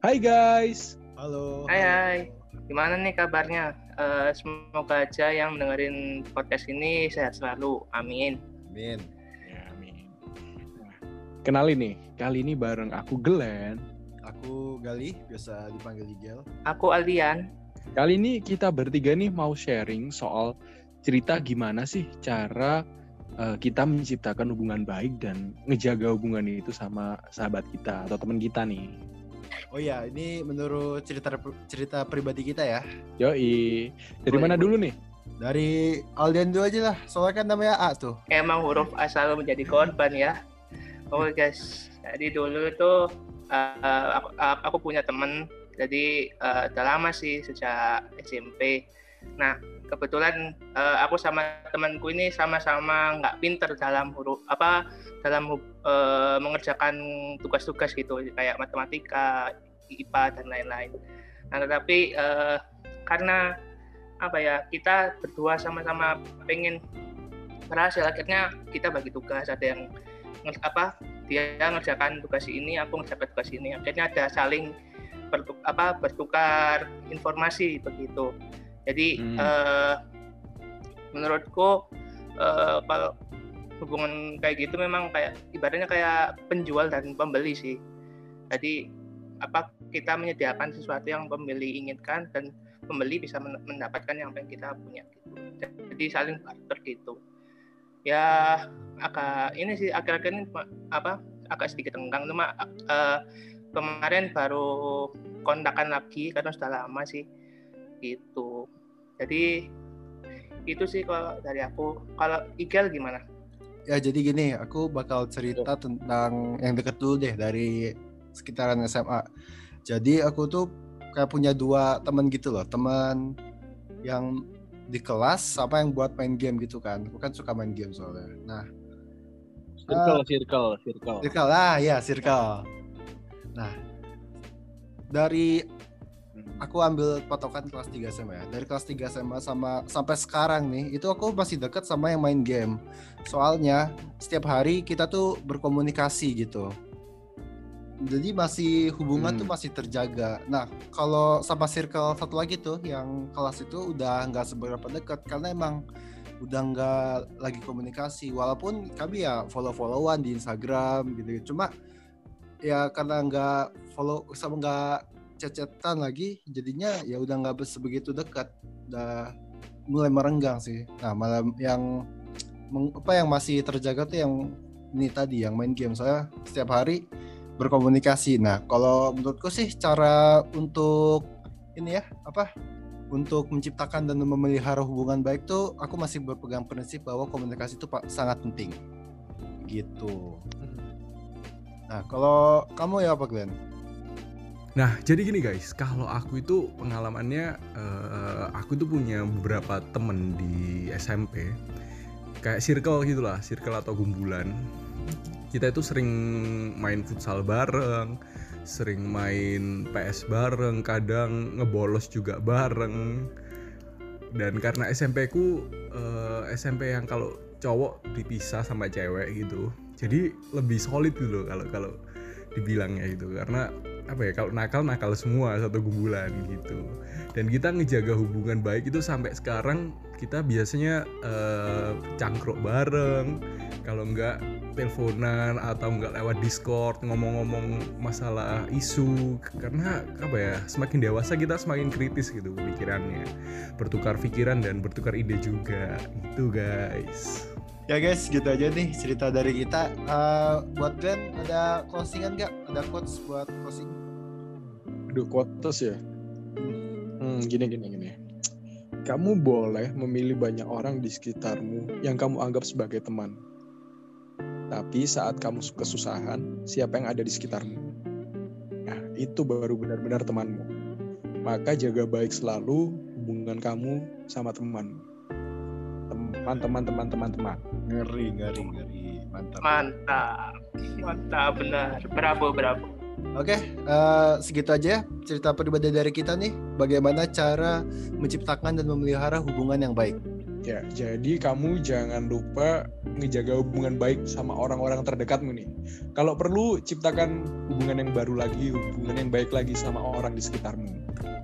Hai guys. Halo. Hai hai. Gimana nih kabarnya? Uh, semoga aja yang mendengarin podcast ini sehat selalu. Amin. Amin. Ya, amin. Nah, kenalin nih, kali ini bareng aku Glenn. Aku Gali, biasa dipanggil Igel. Aku Aldian. Kali ini kita bertiga nih mau sharing soal cerita gimana sih cara uh, kita menciptakan hubungan baik dan ngejaga hubungan itu sama sahabat kita atau teman kita nih. Oh iya, ini menurut cerita cerita pribadi kita ya. Yoi. Dari oh, mana dulu nih? Dari Aldian dulu aja lah, soalnya kan namanya A tuh. Emang huruf A selalu menjadi korban ya. Oke okay, guys, jadi dulu tuh uh, aku, aku punya temen, jadi uh, udah lama sih sejak SMP. Nah, kebetulan uh, aku sama temanku ini sama-sama nggak pinter dalam huruf apa dalam uh, mengerjakan tugas-tugas gitu kayak matematika, IPA dan lain-lain. Nah, tetapi uh, karena apa ya kita berdua sama-sama pengen berhasil akhirnya kita bagi tugas. Ada yang apa dia ngerjakan tugas ini aku ngerjakan tugas ini. Akhirnya ada saling bertuk, apa bertukar informasi begitu jadi hmm. uh, menurutku uh, kalau hubungan kayak gitu memang kayak ibaratnya kayak penjual dan pembeli sih. Jadi apa kita menyediakan sesuatu yang pembeli inginkan dan pembeli bisa mendapatkan yang pengen kita punya gitu. Jadi saling barter gitu. Ya agak ini sih akhir-akhir ini apa agak sedikit tenggang cuma uh, kemarin baru kontakan lagi karena sudah lama sih gitu. Jadi itu sih kalau dari aku. Kalau Igel gimana? Ya jadi gini aku bakal cerita tentang yang deket dulu deh dari sekitaran SMA jadi aku tuh kayak punya dua teman gitu loh. Teman yang di kelas apa yang buat main game gitu kan. Aku kan suka main game soalnya. Nah circle uh, circle circle. Circle. Lah ya circle. Nah dari aku ambil patokan kelas 3 SMA ya. Dari kelas 3 SMA sama sampai sekarang nih, itu aku masih deket sama yang main game. Soalnya setiap hari kita tuh berkomunikasi gitu. Jadi masih hubungan hmm. tuh masih terjaga. Nah, kalau sama circle satu lagi tuh yang kelas itu udah nggak seberapa dekat karena emang udah nggak lagi komunikasi. Walaupun kami ya follow-followan di Instagram gitu. Cuma ya karena nggak follow sama nggak cecetan lagi jadinya ya udah nggak sebegitu dekat. Udah mulai merenggang sih. Nah malam yang apa yang masih terjaga tuh yang ini tadi yang main game. Saya setiap hari berkomunikasi. Nah kalau menurutku sih cara untuk ini ya apa untuk menciptakan dan memelihara hubungan baik tuh aku masih berpegang prinsip bahwa komunikasi itu sangat penting. Gitu. Hmm. nah kalau kamu ya apa Glenn Nah, jadi gini guys, kalau aku itu pengalamannya, uh, aku tuh punya beberapa temen di SMP, kayak circle gitulah, circle atau gumbulan. Kita itu sering main futsal bareng, sering main PS bareng, kadang ngebolos juga bareng. Dan karena SMP ku uh, eh, SMP yang kalau cowok dipisah sama cewek gitu, jadi lebih solid gitu kalau kalau dibilangnya gitu karena apa ya kalau nakal nakal semua satu gumbulan gitu. Dan kita ngejaga hubungan baik itu sampai sekarang kita biasanya uh, cangkruk bareng. Kalau enggak teleponan atau enggak lewat discord ngomong-ngomong masalah isu karena apa ya semakin dewasa kita semakin kritis gitu pikirannya. Bertukar pikiran dan bertukar ide juga. Itu guys ya guys gitu aja nih cerita dari kita. Uh, buat Glenn ada closingan nggak? Ada quotes buat closing? Aduh quotes ya? Hmm, gini gini gini. Kamu boleh memilih banyak orang di sekitarmu yang kamu anggap sebagai teman. Tapi saat kamu kesusahan siapa yang ada di sekitarmu? Nah itu baru benar-benar temanmu. Maka jaga baik selalu hubungan kamu sama temanmu teman-teman teman-teman teman ngeri ngeri ngeri mantap mantap mantap benar bravo bravo Oke, okay, uh, eh, segitu aja cerita pribadi dari kita nih. Bagaimana cara menciptakan dan memelihara hubungan yang baik. Ya, jadi kamu jangan lupa ngejaga hubungan baik sama orang-orang terdekatmu nih. Kalau perlu ciptakan hubungan yang baru lagi, hubungan yang baik lagi sama orang di sekitarmu.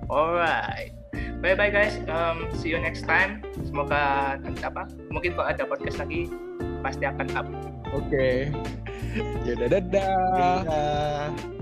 Alright. Bye bye guys. Um, see you next time. Semoga nanti apa? Mungkin kalau ada podcast lagi pasti akan up. Oke. Ya dadah. Dadah.